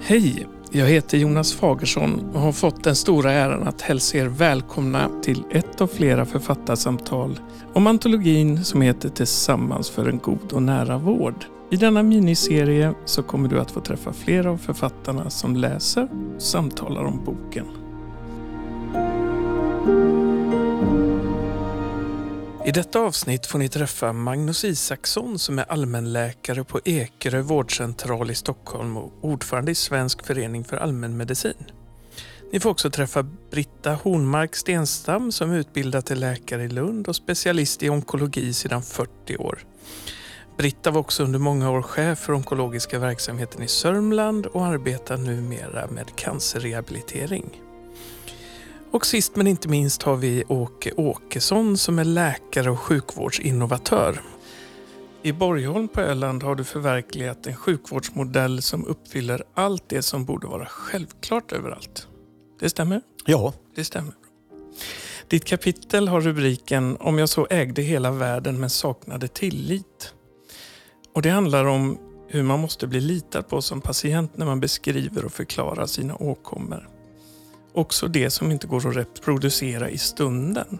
Hej! Jag heter Jonas Fagersson och har fått den stora äran att hälsa er välkomna till ett av flera författarsamtal om antologin som heter Tillsammans för en god och nära vård. I denna miniserie så kommer du att få träffa flera av författarna som läser och samtalar om boken. I detta avsnitt får ni träffa Magnus Isaksson som är allmänläkare på Ekerö vårdcentral i Stockholm och ordförande i Svensk förening för allmänmedicin. Ni får också träffa Britta Hornmark Stenstam som är utbildad till läkare i Lund och specialist i onkologi sedan 40 år. Britta var också under många år chef för onkologiska verksamheten i Sörmland och arbetar numera med cancerrehabilitering. Och sist men inte minst har vi Åke Åkesson som är läkare och sjukvårdsinnovatör. I Borgholm på Öland har du förverkligat en sjukvårdsmodell som uppfyller allt det som borde vara självklart överallt. Det stämmer? Ja. Det stämmer. Ditt kapitel har rubriken Om jag så ägde hela världen men saknade tillit. Och Det handlar om hur man måste bli litad på som patient när man beskriver och förklarar sina åkommor. Också det som inte går att reproducera i stunden.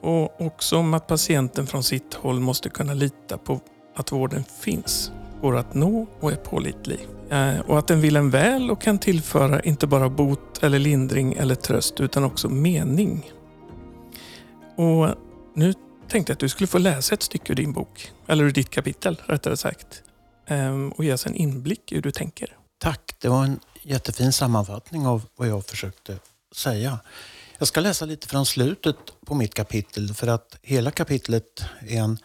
Och också om att patienten från sitt håll måste kunna lita på att vården finns, går att nå och är pålitlig. Eh, och att den vill en väl och kan tillföra inte bara bot eller lindring eller tröst utan också mening. Och nu tänkte jag att du skulle få läsa ett stycke ur din bok, eller ur ditt kapitel rättare sagt, ehm, och ge oss en inblick i hur du tänker. Tack, det var en jättefin sammanfattning av vad jag försökte säga. Jag ska läsa lite från slutet på mitt kapitel för att hela kapitlet är en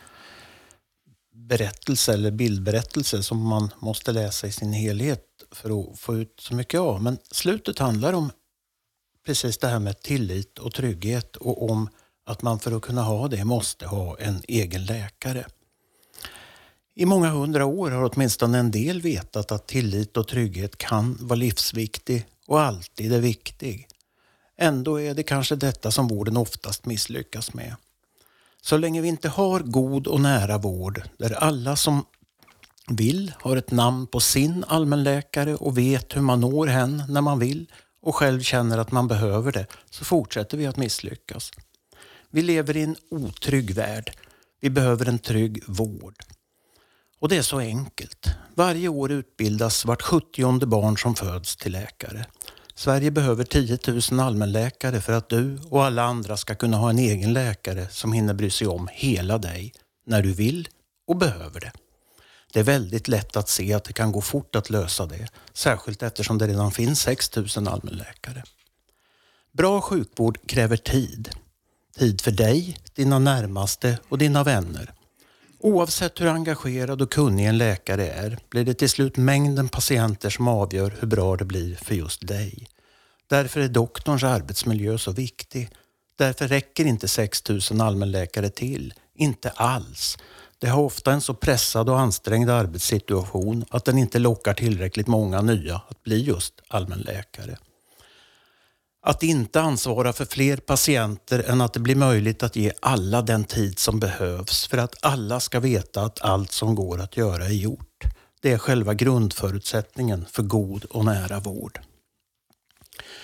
berättelse eller bildberättelse som man måste läsa i sin helhet för att få ut så mycket av. Men slutet handlar om precis det här med tillit och trygghet och om att man för att kunna ha det måste ha en egen läkare. I många hundra år har åtminstone en del vetat att tillit och trygghet kan vara livsviktig och alltid är viktig. Ändå är det kanske detta som vården oftast misslyckas med. Så länge vi inte har god och nära vård där alla som vill har ett namn på sin allmänläkare och vet hur man når hen när man vill och själv känner att man behöver det så fortsätter vi att misslyckas. Vi lever i en otrygg värld. Vi behöver en trygg vård. Och det är så enkelt. Varje år utbildas vart 70 barn som föds till läkare. Sverige behöver 10 000 allmänläkare för att du och alla andra ska kunna ha en egen läkare som hinner bry sig om hela dig när du vill och behöver det. Det är väldigt lätt att se att det kan gå fort att lösa det, särskilt eftersom det redan finns 6 000 allmänläkare. Bra sjukvård kräver tid. Tid för dig, dina närmaste och dina vänner. Oavsett hur engagerad och kunnig en läkare är blir det till slut mängden patienter som avgör hur bra det blir för just dig. Därför är doktorns arbetsmiljö så viktig. Därför räcker inte 6 000 allmänläkare till. Inte alls. De har ofta en så pressad och ansträngd arbetssituation att den inte lockar tillräckligt många nya att bli just allmänläkare. Att inte ansvara för fler patienter än att det blir möjligt att ge alla den tid som behövs för att alla ska veta att allt som går att göra är gjort. Det är själva grundförutsättningen för god och nära vård.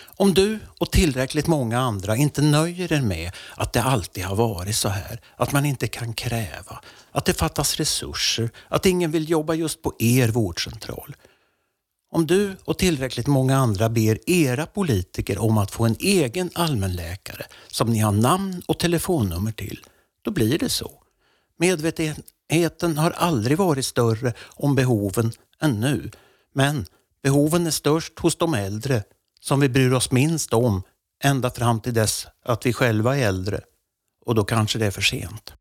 Om du och tillräckligt många andra inte nöjer er med att det alltid har varit så här, att man inte kan kräva, att det fattas resurser, att ingen vill jobba just på er vårdcentral, om du och tillräckligt många andra ber era politiker om att få en egen allmänläkare som ni har namn och telefonnummer till, då blir det så. Medvetenheten har aldrig varit större om behoven än nu. Men behoven är störst hos de äldre som vi bryr oss minst om ända fram till dess att vi själva är äldre. Och då kanske det är för sent.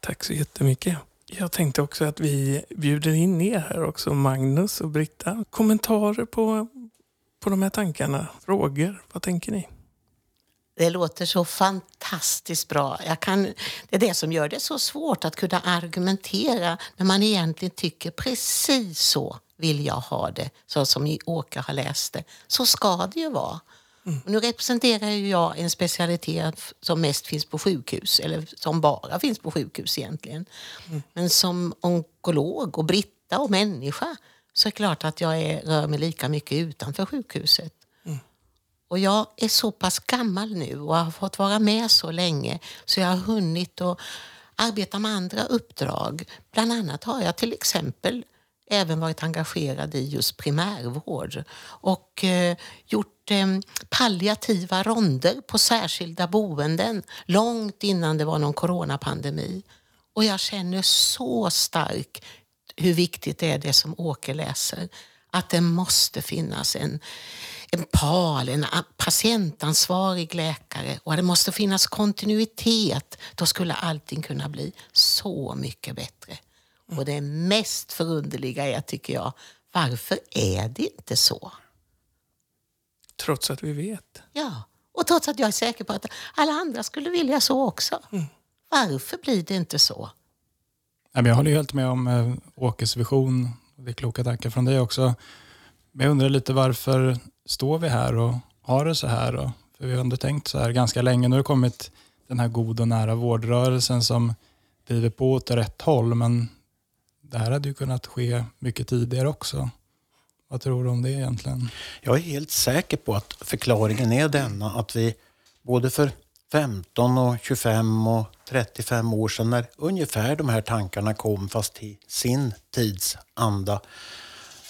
Tack så jättemycket. Jag tänkte också att vi bjuder in er här också, Magnus och Britta. Kommentarer på, på de här tankarna? Frågor? Vad tänker ni? Det låter så fantastiskt bra. Jag kan, det är det som gör det så svårt att kunna argumentera när man egentligen tycker precis så vill jag ha det, så som Åke har läst det. Så ska det ju vara. Mm. Och nu representerar ju jag en specialitet som mest finns på sjukhus, eller som bara finns på sjukhus egentligen. Mm. Men som onkolog och Britta och människa så är det klart att jag är, rör mig lika mycket utanför sjukhuset. Mm. Och jag är så pass gammal nu och har fått vara med så länge så jag har hunnit att arbeta med andra uppdrag. Bland annat har jag till exempel även varit engagerad i just primärvård och eh, gjort eh, palliativa ronder på särskilda boenden långt innan det var någon coronapandemi. Och jag känner så starkt hur viktigt det är det som Åke läser. Att det måste finnas en, en PAL, en patientansvarig läkare och att det måste finnas kontinuitet. Då skulle allting kunna bli så mycket bättre. Och det mest förunderliga är, tycker jag, varför är det inte så? Trots att vi vet. Ja, och trots att jag är säker på att alla andra skulle vilja så också. Mm. Varför blir det inte så? Jag håller helt med om eh, Åkes vision. Det är kloka tankar från dig också. Men jag undrar lite varför står vi här och har det så här? För vi har ändå tänkt så här ganska länge. Nu har det kommit den här god och nära vårdrörelsen som driver på åt rätt håll. Men det här hade ju kunnat ske mycket tidigare också. Vad tror du om det egentligen? Jag är helt säker på att förklaringen är denna att vi både för 15 och 25 och 35 år sedan när ungefär de här tankarna kom fast i sin tids anda.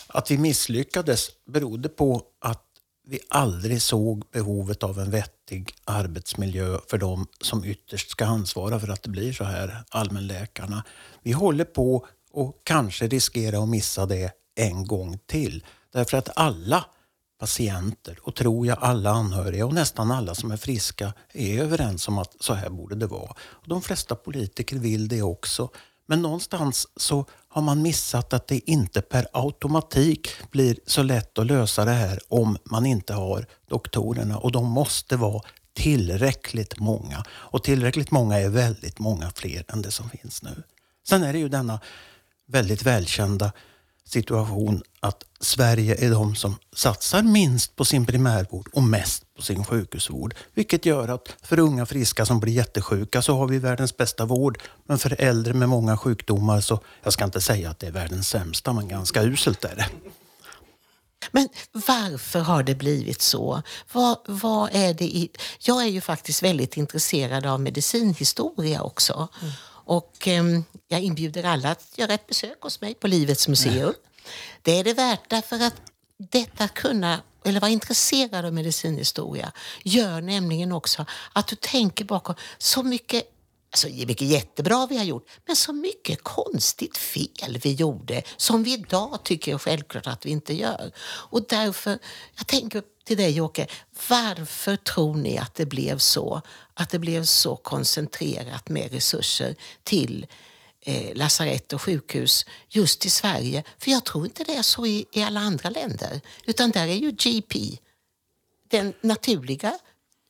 Att vi misslyckades berodde på att vi aldrig såg behovet av en vettig arbetsmiljö för de som ytterst ska ansvara för att det blir så här, allmänläkarna. Vi håller på och kanske riskera att missa det en gång till. Därför att alla patienter och tror jag alla anhöriga och nästan alla som är friska är överens om att så här borde det vara. Och de flesta politiker vill det också. Men någonstans så har man missat att det inte per automatik blir så lätt att lösa det här om man inte har doktorerna och de måste vara tillräckligt många. Och tillräckligt många är väldigt många fler än det som finns nu. Sen är det ju denna väldigt välkända situation att Sverige är de som satsar minst på sin primärvård och mest på sin sjukhusvård. Vilket gör att för unga friska som blir jättesjuka så har vi världens bästa vård. Men för äldre med många sjukdomar så, jag ska inte säga att det är världens sämsta, men ganska uselt är det. Men varför har det blivit så? Vad, vad är det i... Jag är ju faktiskt väldigt intresserad av medicinhistoria också. Mm. Och eh, jag inbjuder alla att göra ett besök hos mig på Livets museum. Det är det värt därför att detta kunna eller vara intresserad av medicinhistoria gör nämligen också att du tänker bakom så mycket Alltså mycket jättebra vi har gjort, men så mycket konstigt fel vi gjorde som vi idag tycker är självklart att vi inte gör. Och därför, jag tänker till dig Jocke, varför tror ni att det blev så? Att det blev så koncentrerat med resurser till eh, lasarett och sjukhus just i Sverige. För jag tror inte det är så i, i alla andra länder. Utan där är ju GP den naturliga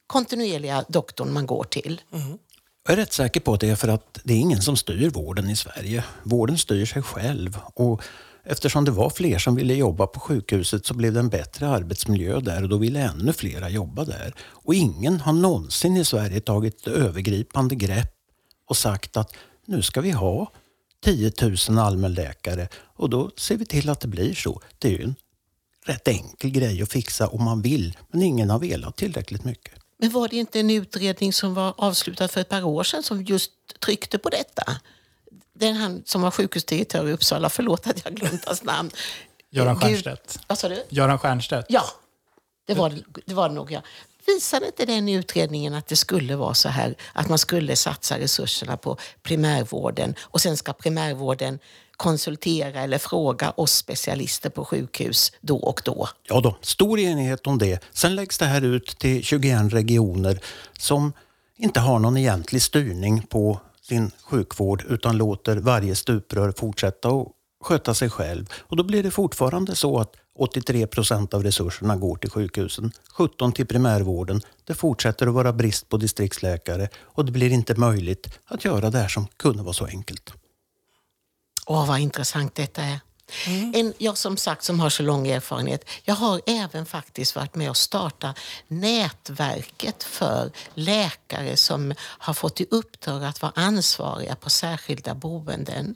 kontinuerliga doktorn man går till. Mm. Jag är rätt säker på att det är för att det är ingen som styr vården i Sverige. Vården styr sig själv. Och eftersom det var fler som ville jobba på sjukhuset så blev det en bättre arbetsmiljö där och då ville ännu flera jobba där. Och ingen har någonsin i Sverige tagit ett övergripande grepp och sagt att nu ska vi ha 10 000 allmänläkare och då ser vi till att det blir så. Det är ju en rätt enkel grej att fixa om man vill, men ingen har velat tillräckligt mycket. Men var det inte en utredning som var avslutad för ett par år sedan som just tryckte på detta? Den han som var sjukhusdirektör i Uppsala, förlåt att jag glömt hans namn. Göran Stiernstedt. Vad sa du? Göran Stiernstedt. Ja, det var det, var det nog. Ja. Visade inte den utredningen att det skulle vara så här att man skulle satsa resurserna på primärvården och sen ska primärvården konsultera eller fråga oss specialister på sjukhus då och då? Ja då, stor enighet om det. Sen läggs det här ut till 21 regioner som inte har någon egentlig styrning på sin sjukvård utan låter varje stuprör fortsätta att sköta sig själv. Och då blir det fortfarande så att 83 procent av resurserna går till sjukhusen, 17 till primärvården. Det fortsätter att vara brist på distriktsläkare och det blir inte möjligt att göra det här som kunde vara så enkelt. Åh, vad intressant detta är. Mm. En, jag som sagt som har så lång erfarenhet, jag har även faktiskt varit med och starta nätverket för läkare som har fått i uppdrag att vara ansvariga på särskilda boenden.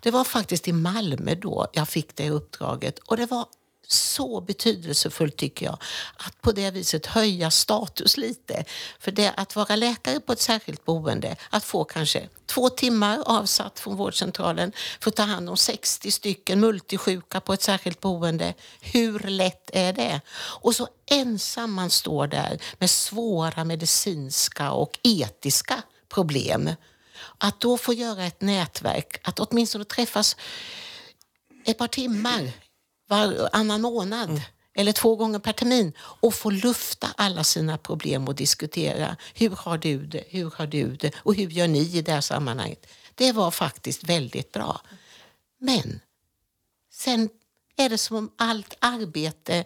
Det var faktiskt i Malmö då jag fick det uppdraget och det var så betydelsefullt tycker jag. Att på det viset höja status lite. För det att vara läkare på ett särskilt boende, att få kanske två timmar avsatt från vårdcentralen för att ta hand om 60 stycken multisjuka på ett särskilt boende. Hur lätt är det? Och så ensam man står där med svåra medicinska och etiska problem. Att då få göra ett nätverk, att åtminstone träffas ett par timmar varannan månad mm. eller två gånger per termin och få lufta alla sina problem och diskutera. Hur har du det? Hur har du det? Och hur gör ni i det här sammanhanget? Det var faktiskt väldigt bra. Men sen är det som om allt arbete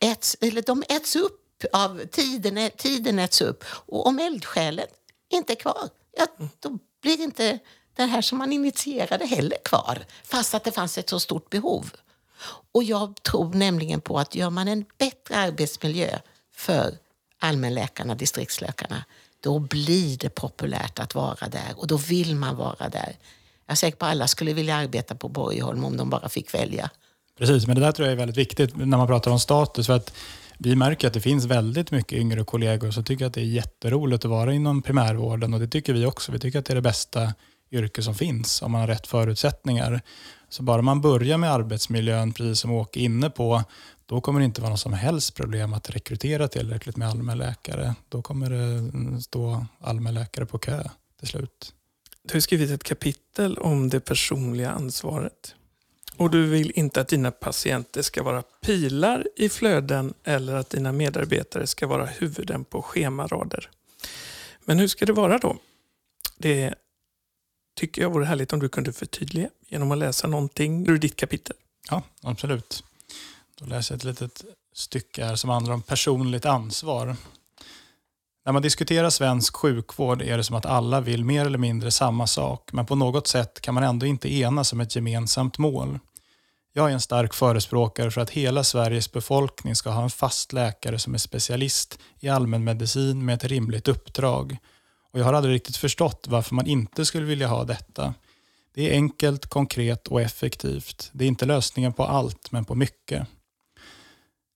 äts, eller de äts upp av tiden, tiden äts upp. Och om eldsjälen inte är kvar, ja, då blir inte det här som man initierade heller kvar. Fast att det fanns ett så stort behov. Och jag tror nämligen på att gör man en bättre arbetsmiljö för allmänläkarna, distriktsläkarna, då blir det populärt att vara där och då vill man vara där. Jag är säker på att alla skulle vilja arbeta på Borgholm om de bara fick välja. Precis, men det där tror jag är väldigt viktigt när man pratar om status. För att vi märker att det finns väldigt mycket yngre kollegor som tycker att det är jätteroligt att vara inom primärvården och det tycker vi också. Vi tycker att det är det bästa yrke som finns om man har rätt förutsättningar. Så bara man börjar med arbetsmiljön, precis som Åke är inne på, då kommer det inte vara något som helst problem att rekrytera tillräckligt med allmänläkare. Då kommer det mm, stå allmänläkare på kö till slut. Du har skrivit ett kapitel om det personliga ansvaret. Och du vill inte att dina patienter ska vara pilar i flöden eller att dina medarbetare ska vara huvuden på schemarader. Men hur ska det vara då? Det tycker jag vore härligt om du kunde förtydliga genom att läsa någonting ur ditt kapitel. Ja, absolut. Då läser jag ett litet stycke här som handlar om personligt ansvar. När man diskuterar svensk sjukvård är det som att alla vill mer eller mindre samma sak, men på något sätt kan man ändå inte enas om ett gemensamt mål. Jag är en stark förespråkare för att hela Sveriges befolkning ska ha en fast läkare som är specialist i allmänmedicin med ett rimligt uppdrag och jag har aldrig riktigt förstått varför man inte skulle vilja ha detta. Det är enkelt, konkret och effektivt. Det är inte lösningen på allt, men på mycket.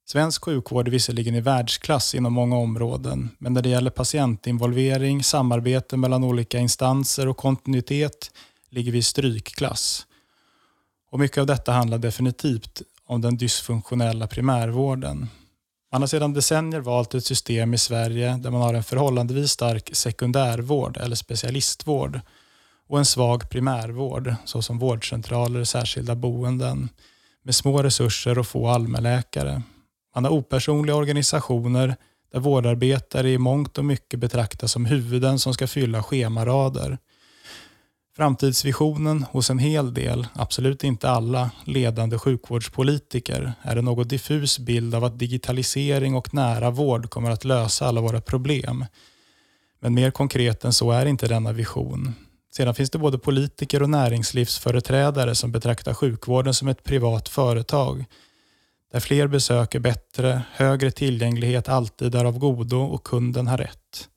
Svensk sjukvård är visserligen i världsklass inom många områden, men när det gäller patientinvolvering, samarbete mellan olika instanser och kontinuitet ligger vi i strykklass. Och mycket av detta handlar definitivt om den dysfunktionella primärvården. Man har sedan decennier valt ett system i Sverige där man har en förhållandevis stark sekundärvård eller specialistvård och en svag primärvård såsom vårdcentraler och särskilda boenden med små resurser och få allmänläkare. Man har opersonliga organisationer där vårdarbetare i mångt och mycket betraktas som huvuden som ska fylla schemarader. Framtidsvisionen hos en hel del, absolut inte alla, ledande sjukvårdspolitiker är en något diffus bild av att digitalisering och nära vård kommer att lösa alla våra problem. Men mer konkret än så är inte denna vision. Sedan finns det både politiker och näringslivsföreträdare som betraktar sjukvården som ett privat företag där fler besök är bättre, högre tillgänglighet alltid är av godo och kunden har rätt.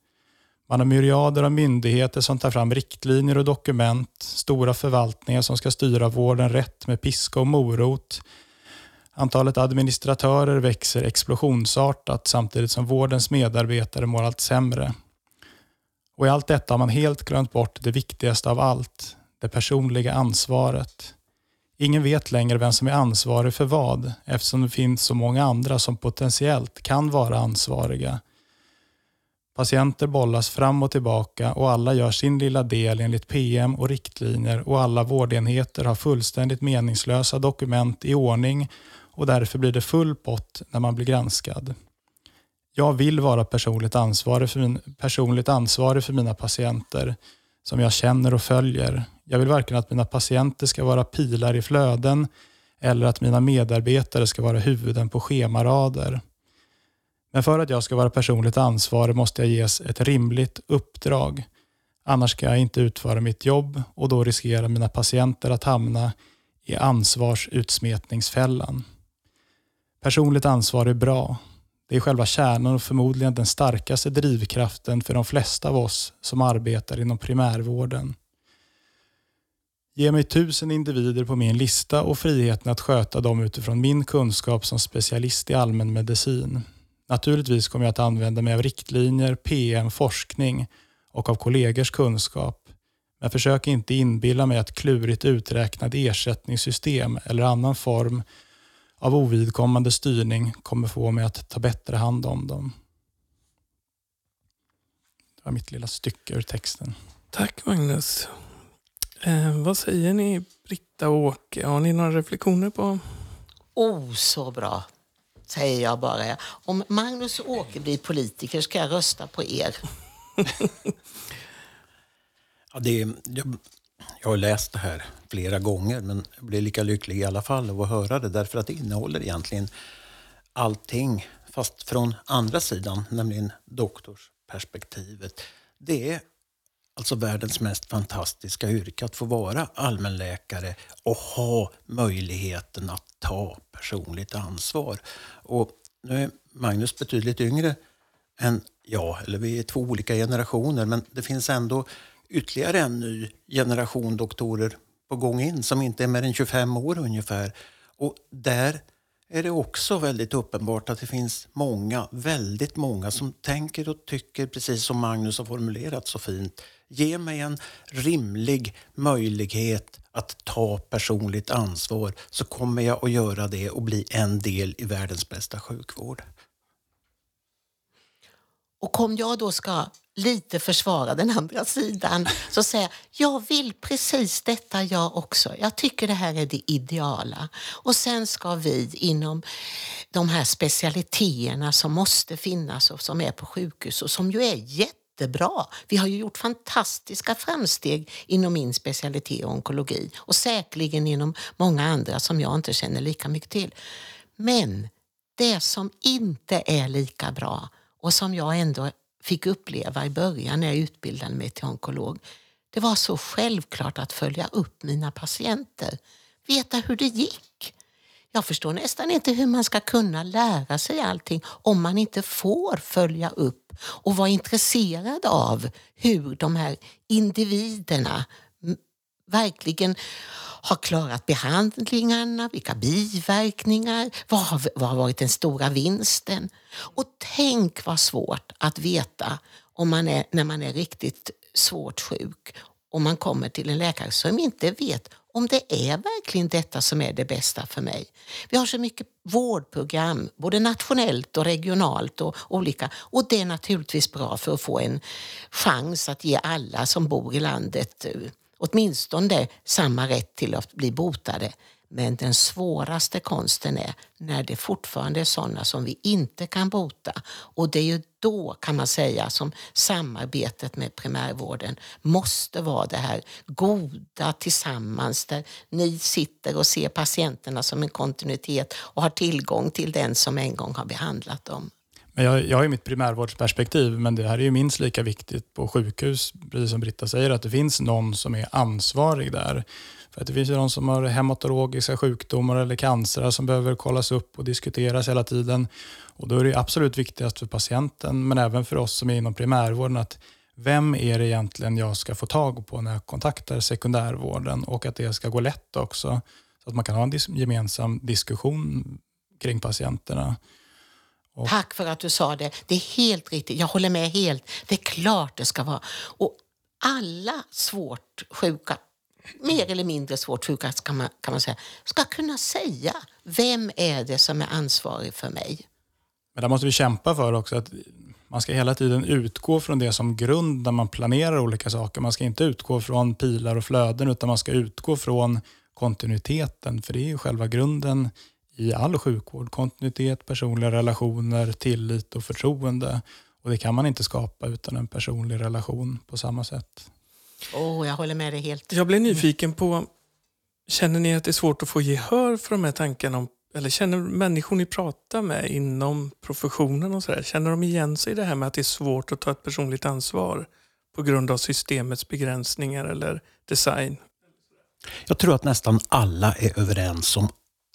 Man har myriader av myndigheter som tar fram riktlinjer och dokument, stora förvaltningar som ska styra vården rätt med piska och morot. Antalet administratörer växer explosionsartat samtidigt som vårdens medarbetare mår allt sämre. Och i allt detta har man helt glömt bort det viktigaste av allt, det personliga ansvaret. Ingen vet längre vem som är ansvarig för vad eftersom det finns så många andra som potentiellt kan vara ansvariga Patienter bollas fram och tillbaka och alla gör sin lilla del enligt PM och riktlinjer och alla vårdenheter har fullständigt meningslösa dokument i ordning och därför blir det full pott när man blir granskad. Jag vill vara personligt ansvarig för, min, personligt ansvarig för mina patienter som jag känner och följer. Jag vill varken att mina patienter ska vara pilar i flöden eller att mina medarbetare ska vara huvuden på schemarader. Men för att jag ska vara personligt ansvarig måste jag ges ett rimligt uppdrag. Annars ska jag inte utföra mitt jobb och då riskerar mina patienter att hamna i ansvarsutsmetningsfällan. Personligt ansvar är bra. Det är själva kärnan och förmodligen den starkaste drivkraften för de flesta av oss som arbetar inom primärvården. Ge mig tusen individer på min lista och friheten att sköta dem utifrån min kunskap som specialist i allmänmedicin. Naturligtvis kommer jag att använda mig av riktlinjer, PM, forskning och av kollegors kunskap. Men försök inte inbilla mig att klurigt uträknad ersättningssystem eller annan form av ovidkommande styrning kommer få mig att ta bättre hand om dem. Det var mitt lilla stycke ur texten. Tack Magnus. Eh, vad säger ni Britta och Åke? Har ni några reflektioner på? Oh, så bra, säger jag bara. Om Magnus och Åke blir politiker ska jag rösta på er. ja, det jag, jag har läst det här flera gånger men jag blir lika lycklig i alla fall av att höra det därför att det innehåller egentligen allting fast från andra sidan, nämligen doktorsperspektivet. Det är alltså världens mest fantastiska yrke att få vara allmänläkare och ha möjligheten att ta personligt ansvar. Och nu är Magnus betydligt yngre än jag, eller vi är två olika generationer, men det finns ändå ytterligare en ny generation doktorer på gång in som inte är mer än 25 år ungefär. Och där är det också väldigt uppenbart att det finns många, väldigt många som tänker och tycker precis som Magnus har formulerat så fint. Ge mig en rimlig möjlighet att ta personligt ansvar så kommer jag att göra det och bli en del i världens bästa sjukvård. Och om jag då ska lite försvara den andra sidan så säga, jag, jag vill precis detta jag också. Jag tycker det här är det ideala. Och sen ska vi inom de här specialiteterna som måste finnas och som är på sjukhus och som ju är jättebra. Vi har ju gjort fantastiska framsteg inom min specialitet onkologi och säkerligen inom många andra som jag inte känner lika mycket till. Men det som inte är lika bra och som jag ändå fick uppleva i början när jag utbildade mig till onkolog. Det var så självklart att följa upp mina patienter. Veta hur det gick. Jag förstår nästan inte hur man ska kunna lära sig allting om man inte får följa upp och vara intresserad av hur de här individerna verkligen har klarat behandlingarna, vilka biverkningar, vad har, vad har varit den stora vinsten? Och tänk vad svårt att veta om man är, när man är riktigt svårt sjuk och man kommer till en läkare som inte vet om det är verkligen detta som är det bästa för mig. Vi har så mycket vårdprogram, både nationellt och regionalt och olika. Och det är naturligtvis bra för att få en chans att ge alla som bor i landet eh, åtminstone samma rätt till att bli botade. Men den svåraste konsten är när det fortfarande är sådana som vi inte kan bota. Och det är ju då kan man säga som samarbetet med primärvården måste vara det här goda tillsammans där ni sitter och ser patienterna som en kontinuitet och har tillgång till den som en gång har behandlat dem. Men jag, jag har ju mitt primärvårdsperspektiv, men det här är ju minst lika viktigt på sjukhus, precis som Britta säger, att det finns någon som är ansvarig där. För att det finns ju de som har hematologiska sjukdomar eller cancer som behöver kollas upp och diskuteras hela tiden. Och Då är det absolut viktigast för patienten, men även för oss som är inom primärvården, att vem är det egentligen jag ska få tag på när jag kontaktar sekundärvården och att det ska gå lätt också. Så att man kan ha en dis gemensam diskussion kring patienterna. Och. Tack för att du sa det. Det är helt riktigt. Jag håller med helt. Det är klart det ska vara. Och alla svårt sjuka, mer eller mindre svårt sjuka kan man, kan man säga, ska kunna säga vem är det som är ansvarig för mig. Men där måste vi kämpa för också att man ska hela tiden utgå från det som grund när man planerar olika saker. Man ska inte utgå från pilar och flöden utan man ska utgå från kontinuiteten för det är ju själva grunden i all sjukvård. Kontinuitet, personliga relationer, tillit och förtroende. Och Det kan man inte skapa utan en personlig relation på samma sätt. Oh, jag håller med dig helt. Jag blir nyfiken på, känner ni att det är svårt att få gehör för de här tankarna? Om, eller känner människor ni pratar med inom professionen och så där, känner de igen sig i det här med att det är svårt att ta ett personligt ansvar på grund av systemets begränsningar eller design? Jag tror att nästan alla är överens om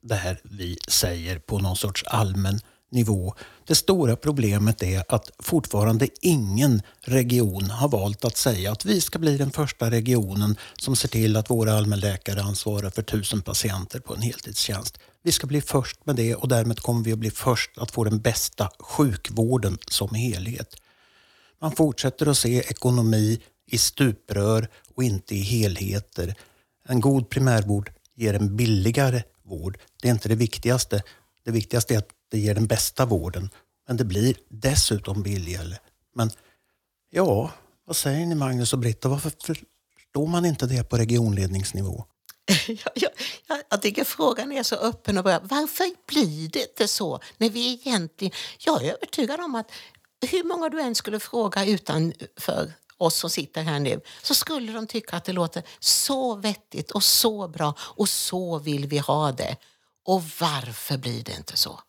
det här vi säger på någon sorts allmän nivå. Det stora problemet är att fortfarande ingen region har valt att säga att vi ska bli den första regionen som ser till att våra allmänläkare ansvarar för tusen patienter på en heltidstjänst. Vi ska bli först med det och därmed kommer vi att bli först att få den bästa sjukvården som helhet. Man fortsätter att se ekonomi i stuprör och inte i helheter. En god primärvård ger en billigare vård. Det är inte det viktigaste. Det viktigaste är att det ger den bästa vården. Men det blir dessutom billigare. Men ja, vad säger ni Magnus och Britta? Varför förstår man inte det på regionledningsnivå? Jag, jag, jag tycker frågan är så öppen och bra. Varför blir det inte så? När vi egentligen, jag är övertygad om att hur många du än skulle fråga utanför oss som sitter här nu så skulle de tycka att det låter så vettigt och så bra och så vill vi ha det. Och varför blir det inte så?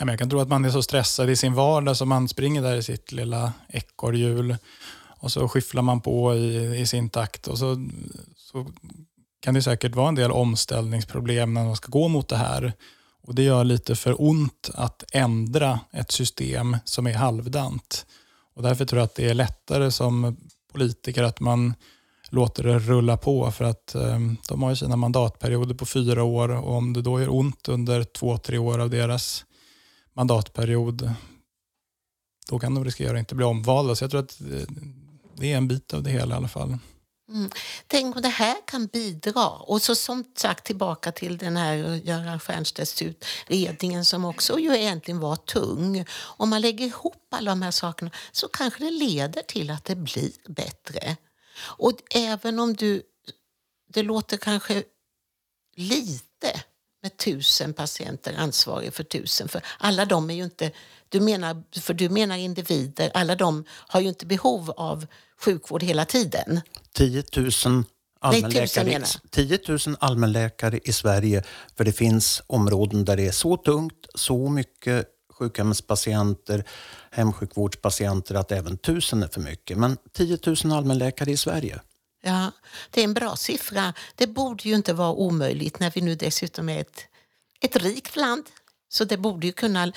Jag kan tro att man är så stressad i sin vardag så man springer där i sitt lilla ekorrhjul och så skyfflar man på i, i sin takt och så, så kan det säkert vara en del omställningsproblem när man ska gå mot det här. Och Det gör lite för ont att ändra ett system som är halvdant. Och därför tror jag att det är lättare som politiker att man låter det rulla på för att eh, de har ju sina mandatperioder på fyra år och om det då gör ont under två, tre år av deras mandatperiod då kan de riskera att inte bli omvalda. Så jag tror att eh, det är en bit av det hela i alla fall. Mm. Tänk om det här kan bidra. Och så som sagt tillbaka till den här Göran Stiernstedts utredningen som också ju egentligen var tung. Om man lägger ihop alla de här sakerna så kanske det leder till att det blir bättre. Och även om du, det låter kanske lite med tusen patienter ansvarig för tusen. För alla de är ju inte, du menar, för du menar individer, alla de har ju inte behov av sjukvård hela tiden. 10 000 allmänläkare, Nej, 10 000 allmänläkare i Sverige. För det finns områden där det är så tungt, så mycket sjukhemspatienter, hemsjukvårdspatienter att även tusen är för mycket. Men 10 000 allmänläkare i Sverige. Ja, det är en bra siffra. Det borde ju inte vara omöjligt när vi nu dessutom är ett, ett rikt land. Så det borde ju kunna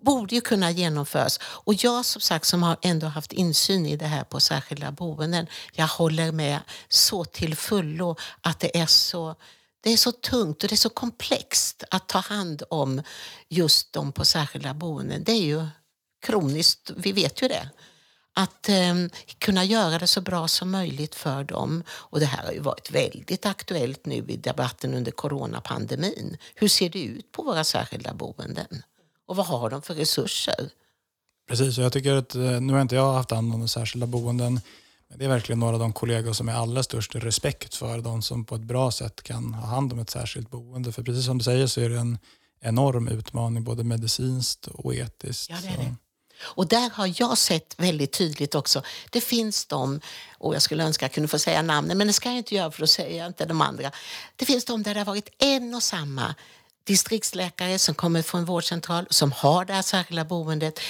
borde ju kunna genomföras. Och jag som sagt som har ändå haft insyn i det här på särskilda boenden, jag håller med så till fullo att det är så det är så tungt och det är så komplext att ta hand om just de på särskilda boenden. Det är ju kroniskt, vi vet ju det att eh, kunna göra det så bra som möjligt för dem. Och det här har ju varit väldigt aktuellt nu i debatten under coronapandemin. Hur ser det ut på våra särskilda boenden? Och vad har de för resurser? Precis, och jag tycker att, eh, nu har inte jag haft hand om särskilda boenden, men det är verkligen några av de kollegor som är allra störst respekt för de som på ett bra sätt kan ha hand om ett särskilt boende. För precis som du säger så är det en enorm utmaning både medicinskt och etiskt. Ja, det är det. Och där har jag sett väldigt tydligt också, det finns de, och jag skulle önska jag kunde få säga namnen, men det ska jag inte göra för då säger jag inte de andra. Det finns de där det har varit en och samma distriktsläkare som kommer från vårdcentral som har det här särskilda boendet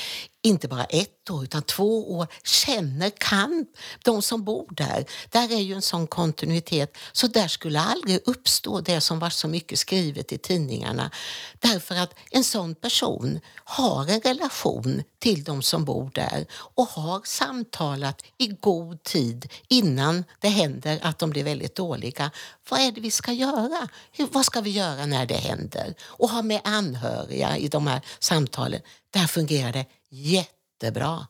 inte bara ett år utan två år, känner, kan de som bor där. Där är ju en sån kontinuitet. Så där skulle aldrig uppstå det som var så mycket skrivet i tidningarna. Därför att en sån person har en relation till de som bor där och har samtalat i god tid innan det händer att de blir väldigt dåliga. Vad är det vi ska göra? Hur, vad ska vi göra när det händer? Och ha med anhöriga i de här samtalen. Där fungerar det jättebra.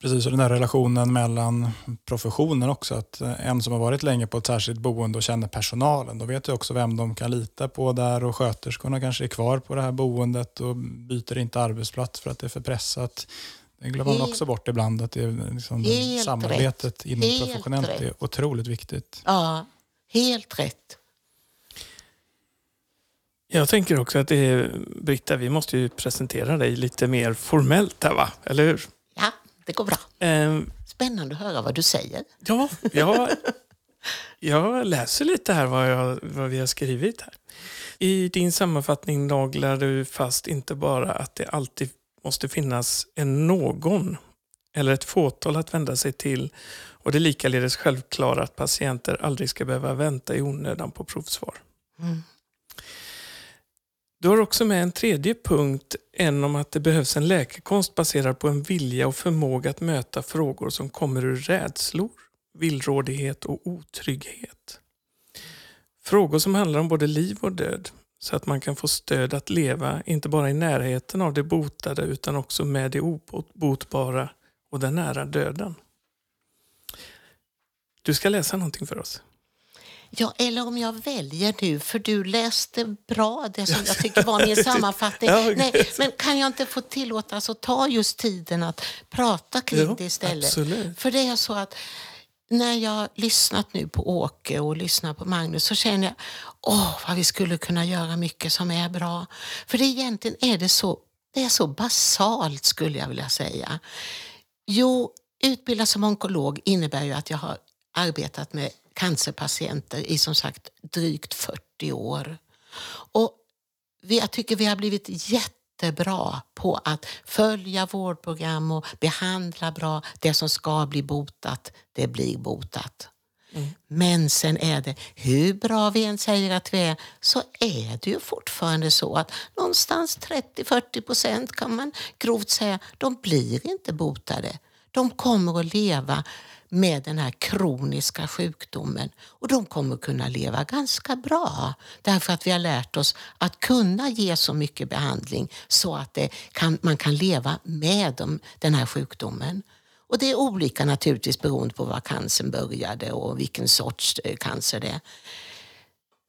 Precis, och den där relationen mellan professionen också. Att en som har varit länge på ett särskilt boende och känner personalen, då vet ju också vem de kan lita på där och sköterskorna kanske är kvar på det här boendet och byter inte arbetsplats för att det är för pressat. Det glömmer man också bort ibland, att det är liksom samarbetet rätt. inom helt professionellt rätt. är otroligt viktigt. Ja, helt rätt. Jag tänker också att det är, Britta, vi måste ju presentera dig lite mer formellt här va? Eller hur? Ja, det går bra. Eh, Spännande att höra vad du säger. Ja, jag, jag läser lite här vad, jag, vad vi har skrivit här. I din sammanfattning naglar du fast inte bara att det alltid måste finnas en någon eller ett fåtal att vända sig till och det är likaledes självklara att patienter aldrig ska behöva vänta i onödan på provsvar. Mm. Du har också med en tredje punkt, en om att det behövs en läkekonst baserad på en vilja och förmåga att möta frågor som kommer ur rädslor, villrådighet och otrygghet. Frågor som handlar om både liv och död, så att man kan få stöd att leva, inte bara i närheten av det botade utan också med det obotbara och den nära döden. Du ska läsa någonting för oss. Ja, eller om jag väljer nu, för du läste bra det som jag tycker var min sammanfattning. Ja. Nej, men kan jag inte få tillåtas att ta just tiden att prata kring det istället? absolut. För det är så att när jag lyssnat nu på Åke och lyssnar på Magnus så känner jag åh, vad vi skulle kunna göra mycket som är bra. För det egentligen är det så, det är så basalt skulle jag vilja säga. Jo, utbildas som onkolog innebär ju att jag har arbetat med cancerpatienter i som sagt drygt 40 år. Och jag tycker vi har blivit jättebra på att följa vårdprogram och behandla bra. Det som ska bli botat, det blir botat. Men sen är det, hur bra vi än säger att vi är, så är det ju fortfarande så att någonstans 30-40 procent kan man grovt säga, de blir inte botade. De kommer att leva med den här kroniska sjukdomen och de kommer att kunna leva ganska bra därför att vi har lärt oss att kunna ge så mycket behandling så att det kan, man kan leva med dem, den här sjukdomen. Och det är olika naturligtvis beroende på var cancern började och vilken sorts eh, cancer det är.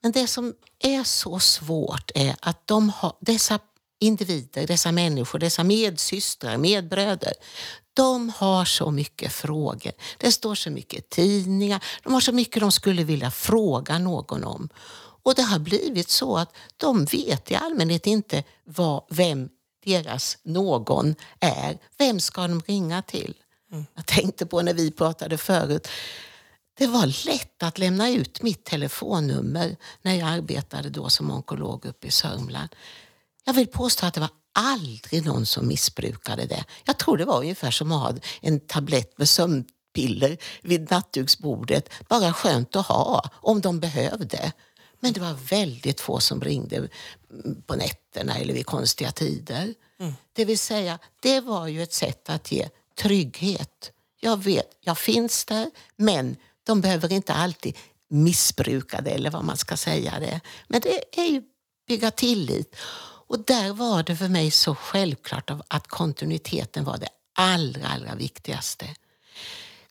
Men det som är så svårt är att de har, dessa individer, dessa människor, dessa medsystrar, medbröder, de har så mycket frågor. Det står så mycket tidningar. De har så mycket de skulle vilja fråga någon om. Och det har blivit så att de vet i allmänhet inte vad, vem deras någon är. Vem ska de ringa till? Jag tänkte på när vi pratade förut. Det var lätt att lämna ut mitt telefonnummer när jag arbetade då som onkolog uppe i Sörmland. Jag vill påstå att det var aldrig någon som missbrukade det. Jag tror det var ungefär som att ha en tablett med sömnpiller vid nattduksbordet. Bara skönt att ha om de behövde. Men det var väldigt få som ringde mm, på nätterna eller vid konstiga tider. Det vill säga, det var ju ett sätt att ge trygghet. Jag vet, jag finns där, men de behöver inte alltid missbruka det eller vad man ska säga det. Men det är ju bygga tillit. Och där var det för mig så självklart att kontinuiteten var det allra, allra viktigaste.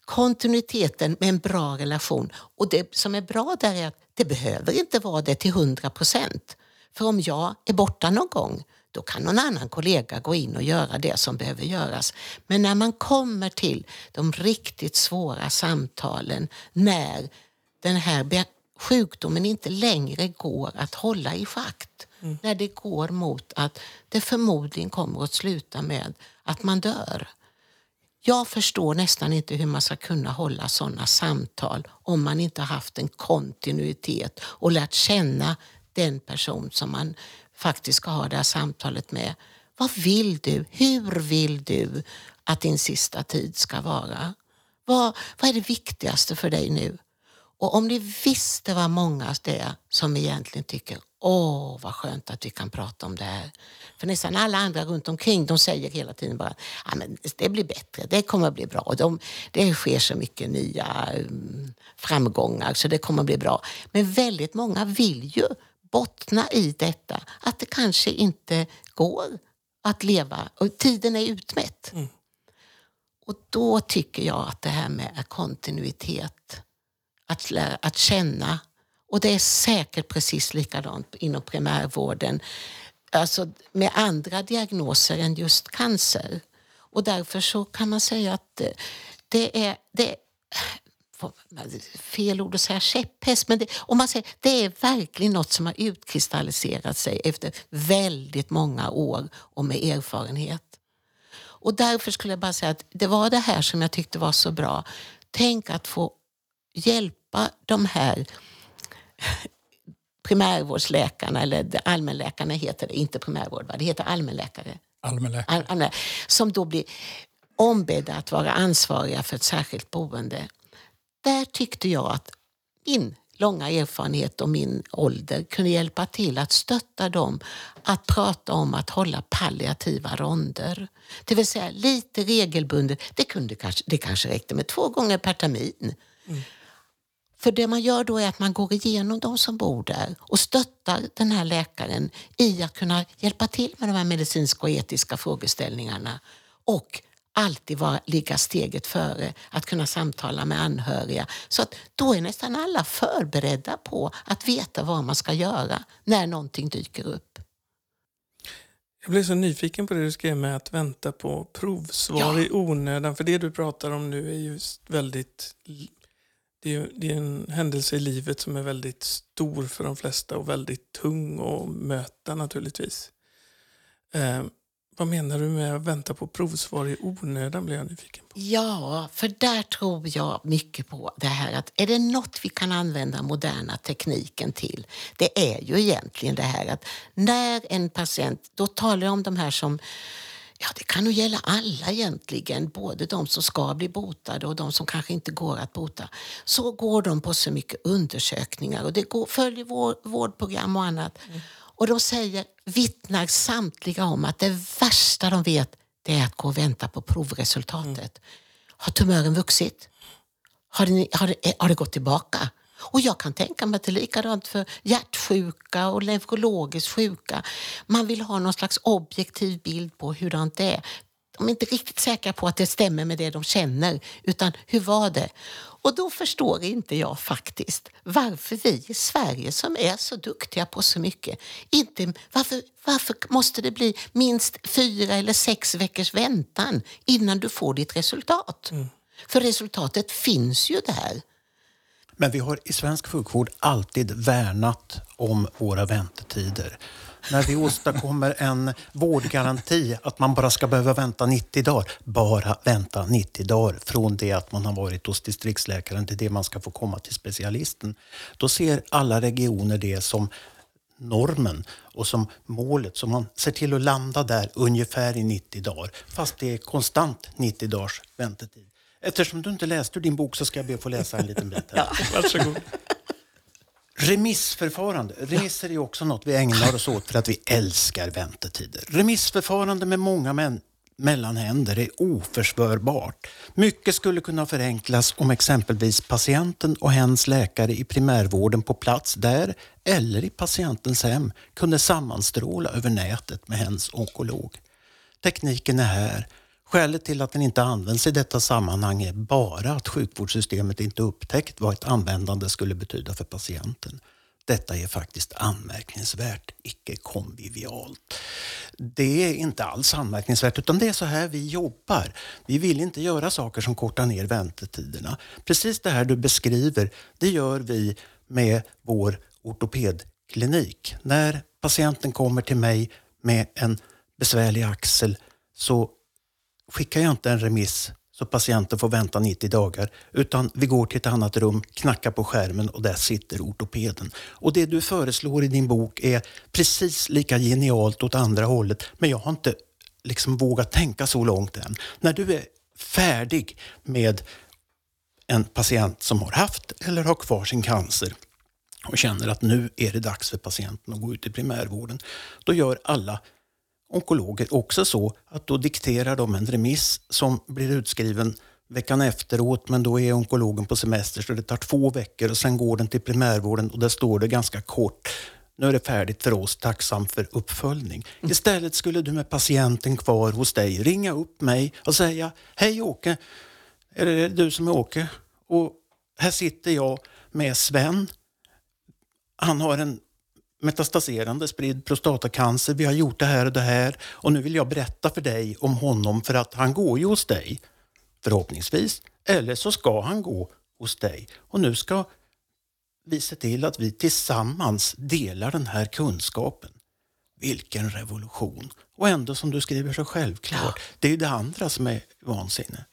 Kontinuiteten med en bra relation. Och det som är bra där är att det behöver inte vara det till 100 procent. För om jag är borta någon gång, då kan någon annan kollega gå in och göra det som behöver göras. Men när man kommer till de riktigt svåra samtalen, när den här sjukdomen inte längre går att hålla i schakt. Mm. När det går mot att det förmodligen kommer att sluta med att man dör. Jag förstår nästan inte hur man ska kunna hålla sådana samtal om man inte har haft en kontinuitet och lärt känna den person som man faktiskt ska ha det här samtalet med. Vad vill du? Hur vill du att din sista tid ska vara? Vad, vad är det viktigaste för dig nu? Och om ni visste vad många det är som egentligen tycker åh vad skönt att vi kan prata om det här. För nästan alla andra runt omkring de säger hela tiden bara ja, men det blir bättre, det kommer att bli bra. De, det sker så mycket nya um, framgångar så det kommer att bli bra. Men väldigt många vill ju bottna i detta att det kanske inte går att leva och tiden är utmätt. Och då tycker jag att det här med kontinuitet, att, att känna, och det är säkert precis likadant inom primärvården, alltså med andra diagnoser än just cancer. Och därför så kan man säga att det är, det är fel ord att säga käpphäst, men det, om man säger, det är verkligen något som har utkristalliserat sig efter väldigt många år och med erfarenhet. Och därför skulle jag bara säga att det var det här som jag tyckte var så bra. Tänk att få hjälpa de här primärvårdsläkarna, eller allmänläkarna heter det, inte primärvård, va? det heter allmänläkare. Allmänläkare. All- allmän- som då blir ombedda att vara ansvariga för ett särskilt boende. Där tyckte jag att min långa erfarenhet och min ålder kunde hjälpa till att stötta dem att prata om att hålla palliativa ronder. Det vill säga lite regelbundet. Det, kunde kanske, det kanske räckte med två gånger per termin. Mm. För det man gör då är att man går igenom de som bor där och stöttar den här läkaren i att kunna hjälpa till med de här medicinska och etiska frågeställningarna. Och alltid vara, ligga steget före, att kunna samtala med anhöriga. Så att då är nästan alla förberedda på att veta vad man ska göra när någonting dyker upp. Jag blev så nyfiken på det du skrev med att vänta på provsvar ja. i onödan. För det du pratar om nu är just väldigt... Det är, det är en händelse i livet som är väldigt stor för de flesta och väldigt tung att möta naturligtvis. Eh, vad menar du med att vänta på provsvar i onödan? Blir jag nyfiken på. Ja, för där tror jag mycket på det här att är det något vi kan använda moderna tekniken till, det är ju egentligen det här att när en patient, då talar jag om de här som Ja, det kan nog gälla alla egentligen, både de som ska bli botade och de som kanske inte går att bota. Så går de på så mycket undersökningar och det går, följer vårdprogram och annat. Mm. Och de säger, vittnar samtliga om att det värsta de vet det är att gå och vänta på provresultatet. Mm. Har tumören vuxit? Har det, har, har det gått tillbaka? Och jag kan tänka mig att det är likadant för hjärtsjuka och neurologiskt sjuka. Man vill ha någon slags objektiv bild på hur det är. De är inte riktigt säkra på att det stämmer med det de känner, utan hur var det? Och då förstår inte jag faktiskt varför vi i Sverige som är så duktiga på så mycket, inte, varför, varför måste det bli minst fyra eller sex veckors väntan innan du får ditt resultat? Mm. För resultatet finns ju där. Men vi har i svensk sjukvård alltid värnat om våra väntetider när vi åstadkommer en vårdgaranti att man bara ska behöva vänta 90 dagar. Bara vänta 90 dagar från det att man har varit hos distriktsläkaren till det man ska få komma till specialisten. Då ser alla regioner det som normen och som målet. Så man ser till att landa där ungefär i 90 dagar. Fast det är konstant 90 dagars väntetid. Eftersom du inte läste ur din bok så ska jag be att få läsa en liten bit. Här. Ja, varsågod. Remissförfarande. Remisser är också något vi ägnar oss åt för att vi älskar väntetider. Remissförfarande med många män mellanhänder är oförsvarbart. Mycket skulle kunna förenklas om exempelvis patienten och hens läkare i primärvården på plats där eller i patientens hem kunde sammanstråla över nätet med hens onkolog. Tekniken är här Skälet till att den inte används i detta sammanhang är bara att sjukvårdssystemet inte upptäckt vad ett användande skulle betyda för patienten. Detta är faktiskt anmärkningsvärt, icke konvivialt. Det är inte alls anmärkningsvärt utan det är så här vi jobbar. Vi vill inte göra saker som kortar ner väntetiderna. Precis det här du beskriver, det gör vi med vår ortopedklinik. När patienten kommer till mig med en besvärlig axel så skickar jag inte en remiss så patienten får vänta 90 dagar. Utan vi går till ett annat rum, knackar på skärmen och där sitter ortopeden. Och det du föreslår i din bok är precis lika genialt åt andra hållet. Men jag har inte liksom vågat tänka så långt än. När du är färdig med en patient som har haft eller har kvar sin cancer och känner att nu är det dags för patienten att gå ut i primärvården. Då gör alla onkologer också så att då dikterar de en remiss som blir utskriven veckan efteråt men då är onkologen på semester så det tar två veckor och sen går den till primärvården och där står det ganska kort nu är det färdigt för oss, tacksam för uppföljning. Mm. Istället skulle du med patienten kvar hos dig ringa upp mig och säga Hej Åke, är det du som är Åke? Och här sitter jag med Sven. Han har en metastaserande spridd prostatacancer. Vi har gjort det här och det här och nu vill jag berätta för dig om honom för att han går ju hos dig. Förhoppningsvis. Eller så ska han gå hos dig. Och nu ska vi se till att vi tillsammans delar den här kunskapen. Vilken revolution! Och ändå som du skriver så självklart, det är ju det andra som är vansinne.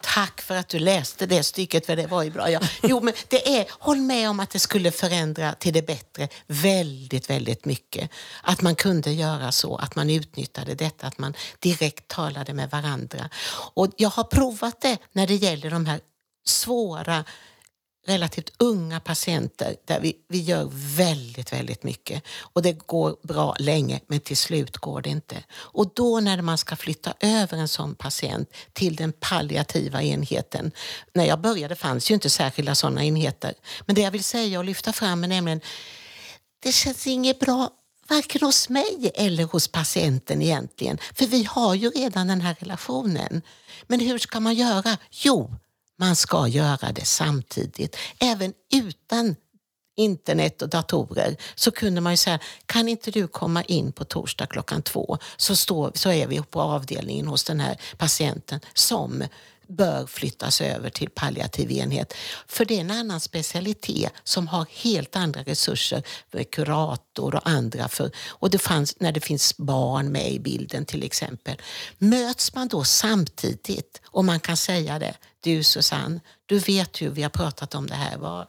Tack för att du läste det stycket, för det var ju bra. Ja. Jo, men det är, håll med om att det skulle förändra till det bättre väldigt, väldigt mycket. Att man kunde göra så, att man utnyttjade detta, att man direkt talade med varandra. Och jag har provat det när det gäller de här svåra relativt unga patienter där vi, vi gör väldigt, väldigt mycket. Och det går bra länge, men till slut går det inte. Och då när man ska flytta över en sån patient till den palliativa enheten. När jag började fanns ju inte särskilda sådana enheter. Men det jag vill säga och lyfta fram är nämligen, det känns inget bra varken hos mig eller hos patienten egentligen. För vi har ju redan den här relationen. Men hur ska man göra? Jo, man ska göra det samtidigt. Även utan internet och datorer så kunde man ju säga, kan inte du komma in på torsdag klockan två så, står, så är vi på avdelningen hos den här patienten som bör flyttas över till palliativ enhet. För det är en annan specialitet som har helt andra resurser, med kurator och andra. För, och det fanns, när det finns barn med i bilden till exempel. Möts man då samtidigt och man kan säga det, du Susanne, du vet hur vi har pratat om det här, vad,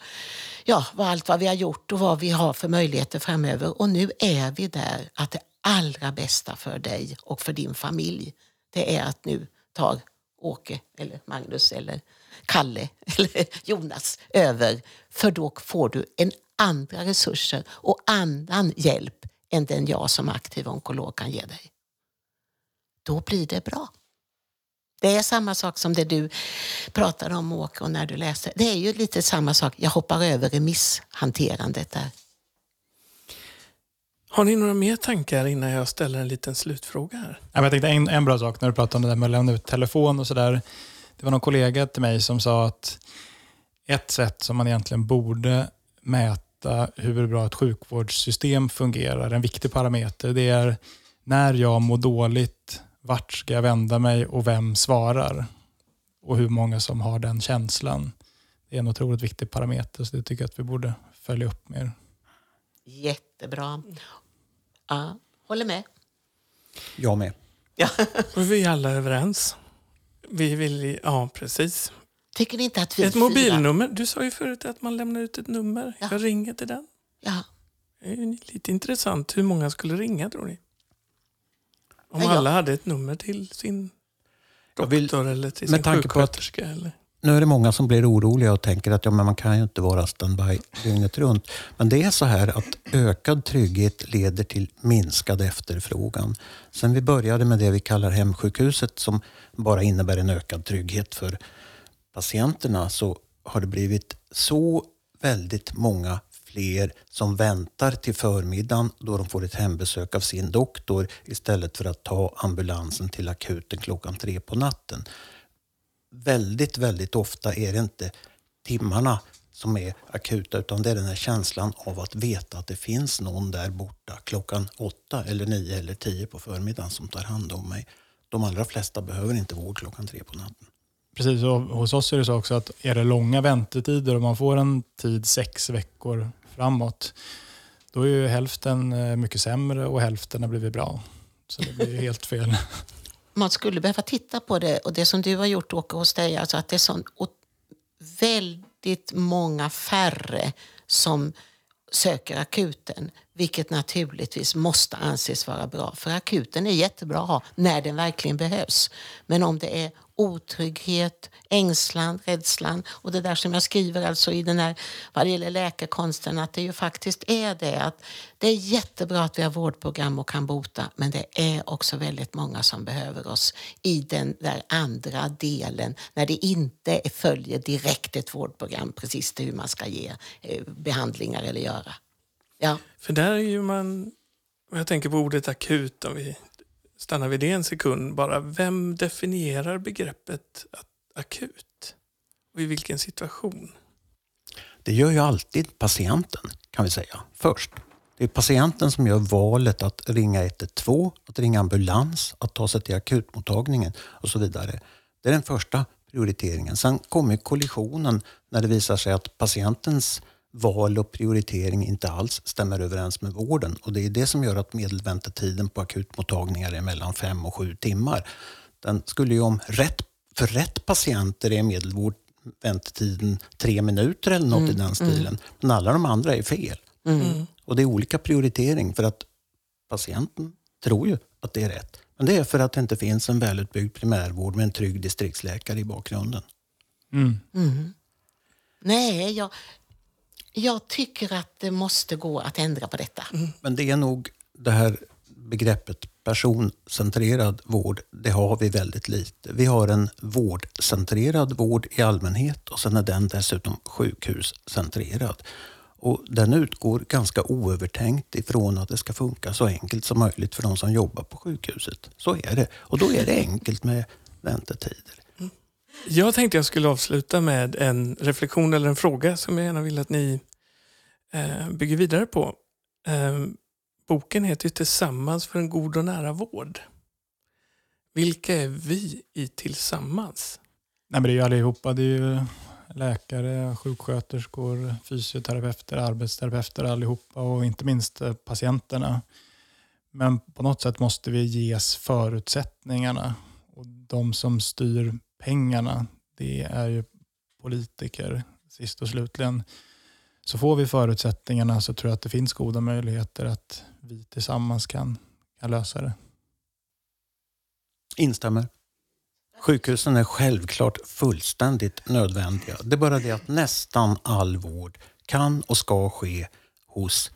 ja, vad allt vad vi har gjort och vad vi har för möjligheter framöver. Och nu är vi där att det allra bästa för dig och för din familj, det är att nu tar Åke eller Magnus eller Kalle eller Jonas över. För då får du en andra resurser och annan hjälp än den jag som aktiv onkolog kan ge dig. Då blir det bra. Det är samma sak som det du pratade om Åke och när du läste. Det är ju lite samma sak. Jag hoppar över remisshanterandet där. Har ni några mer tankar innan jag ställer en liten slutfråga här? Jag tänkte en, en bra sak när du pratade om det där med att lämna ut telefon och sådär. Det var någon kollega till mig som sa att ett sätt som man egentligen borde mäta hur bra ett sjukvårdssystem fungerar, en viktig parameter, det är när jag mår dåligt, vart ska jag vända mig och vem svarar? Och hur många som har den känslan. Det är en otroligt viktig parameter, så det tycker jag att vi borde följa upp mer. Jättebra. Ja, håller med. Jag med. Ja. Och vi är alla överens. Vi vill, ja precis. Tycker ni inte att vi Ett mobilnummer. Du sa ju förut att man lämnar ut ett nummer. Ja. Jag ringer till den. Ja. Det är ju lite intressant. Hur många skulle ringa tror ni? Om jag- alla hade ett nummer till sin Jag vill- doktor eller till sin tanke på att- sjuksköterska. Eller? Nu är det många som blir oroliga och tänker att ja, men man kan ju inte vara standby dygnet runt. Men det är så här att ökad trygghet leder till minskad efterfrågan. Sen vi började med det vi kallar hemsjukhuset som bara innebär en ökad trygghet för patienterna så har det blivit så väldigt många fler som väntar till förmiddagen då de får ett hembesök av sin doktor istället för att ta ambulansen till akuten klockan tre på natten väldigt, väldigt ofta är det inte timmarna som är akuta utan det är den här känslan av att veta att det finns någon där borta klockan åtta eller nio eller tio på förmiddagen som tar hand om mig. De allra flesta behöver inte vård klockan tre på natten. Precis, och hos oss är det så också att är det långa väntetider och man får en tid sex veckor framåt, då är ju hälften eh, mycket sämre och hälften har blivit bra. Så det blir helt fel. man skulle behöva titta på det och det som du har gjort Åke hos dig, alltså att det är så väldigt många färre som söker akuten, vilket naturligtvis måste anses vara bra. För akuten är jättebra när den verkligen behövs. Men om det är otrygghet, ängslan, rädslan och det där som jag skriver alltså i den här, vad det gäller läkarkonsten, att det ju faktiskt är det att det är jättebra att vi har vårdprogram och kan bota, men det är också väldigt många som behöver oss i den där andra delen när det inte följer direkt ett vårdprogram precis till hur man ska ge eh, behandlingar eller göra. Ja. För där är ju man, jag tänker på ordet akut om vi Stanna vid det en sekund bara. Vem definierar begreppet akut? Och i vilken situation? Det gör ju alltid patienten kan vi säga först. Det är patienten som gör valet att ringa 112, att ringa ambulans, att ta sig till akutmottagningen och så vidare. Det är den första prioriteringen. Sen kommer kollisionen när det visar sig att patientens val och prioritering inte alls stämmer överens med vården. Och det är det som gör att medelväntetiden på akutmottagningar är mellan fem och sju timmar. Den skulle ju om rätt för rätt patienter är medelvård väntetiden tre minuter eller något i den stilen. Men alla de andra är fel. Mm. Och det är olika prioritering för att patienten tror ju att det är rätt. Men det är för att det inte finns en välutbyggd primärvård med en trygg distriktsläkare i bakgrunden. Mm. Mm. Nej, jag, jag tycker att det måste gå att ändra på detta. Mm. Men det är nog det här begreppet personcentrerad vård, det har vi väldigt lite. Vi har en vårdcentrerad vård i allmänhet och sen är den dessutom sjukhuscentrerad. Och den utgår ganska oövertänkt ifrån att det ska funka så enkelt som möjligt för de som jobbar på sjukhuset. Så är det. Och då är det enkelt med väntetider. Jag tänkte jag skulle avsluta med en reflektion eller en fråga som jag gärna vill att ni eh, bygger vidare på. Eh, boken heter ju Tillsammans för en god och nära vård. Vilka är vi i Tillsammans? Nej, men det är ju allihopa. Det är ju läkare, sjuksköterskor, fysioterapeuter, arbetsterapeuter allihopa och inte minst eh, patienterna. Men på något sätt måste vi ges förutsättningarna. Och de som styr pengarna, det är ju politiker sist och slutligen. Så får vi förutsättningarna så tror jag att det finns goda möjligheter att vi tillsammans kan, kan lösa det. Instämmer. Sjukhusen är självklart fullständigt nödvändiga. Det är bara det att nästan all vård kan och ska ske hos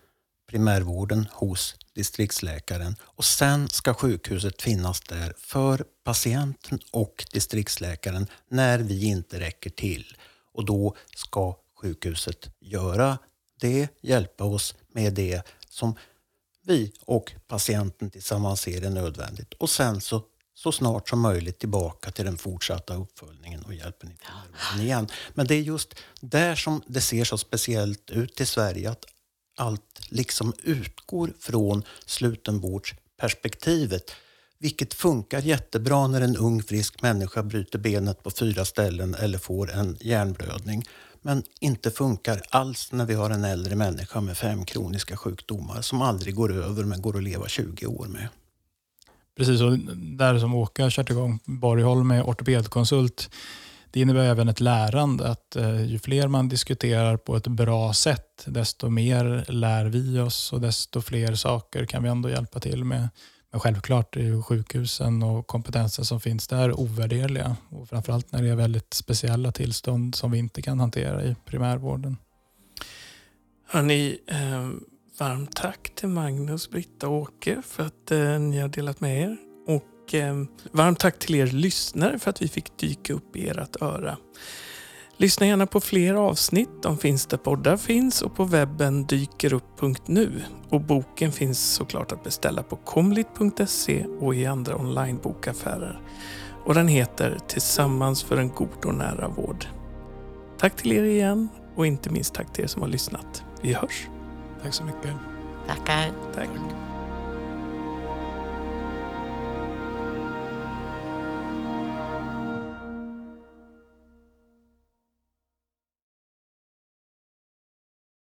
primärvården, hos distriktsläkaren och sen ska sjukhuset finnas där för patienten och distriktsläkaren när vi inte räcker till. Och då ska sjukhuset göra det, hjälpa oss med det som vi och patienten tillsammans ser är nödvändigt. Och sen så, så snart som möjligt tillbaka till den fortsatta uppföljningen och hjälpen i primärvården igen. Men det är just där som det ser så speciellt ut i Sverige att allt liksom utgår från slutenvårdsperspektivet. Vilket funkar jättebra när en ung frisk människa bryter benet på fyra ställen eller får en hjärnblödning. Men inte funkar alls när vi har en äldre människa med fem kroniska sjukdomar som aldrig går över men går att leva 20 år med. Precis, och där som Åke har kört igång Borgholm med ortopedkonsult, det innebär även ett lärande. att eh, Ju fler man diskuterar på ett bra sätt, desto mer lär vi oss och desto fler saker kan vi ändå hjälpa till med. Men självklart är ju sjukhusen och kompetensen som finns där ovärderliga. Och framförallt när det är väldigt speciella tillstånd som vi inte kan hantera i primärvården. Hörrni, eh, varmt tack till Magnus, Britta och Åke för att eh, ni har delat med er. Och eh, varmt tack till er lyssnare för att vi fick dyka upp i ert öra. Lyssna gärna på fler avsnitt. De finns där poddar finns och på webben dykerupp.nu. Och boken finns såklart att beställa på komlit.se och i andra onlinebokaffärer. Och den heter Tillsammans för en god och nära vård. Tack till er igen och inte minst tack till er som har lyssnat. Vi hörs. Tack så mycket. Tackar. Tack.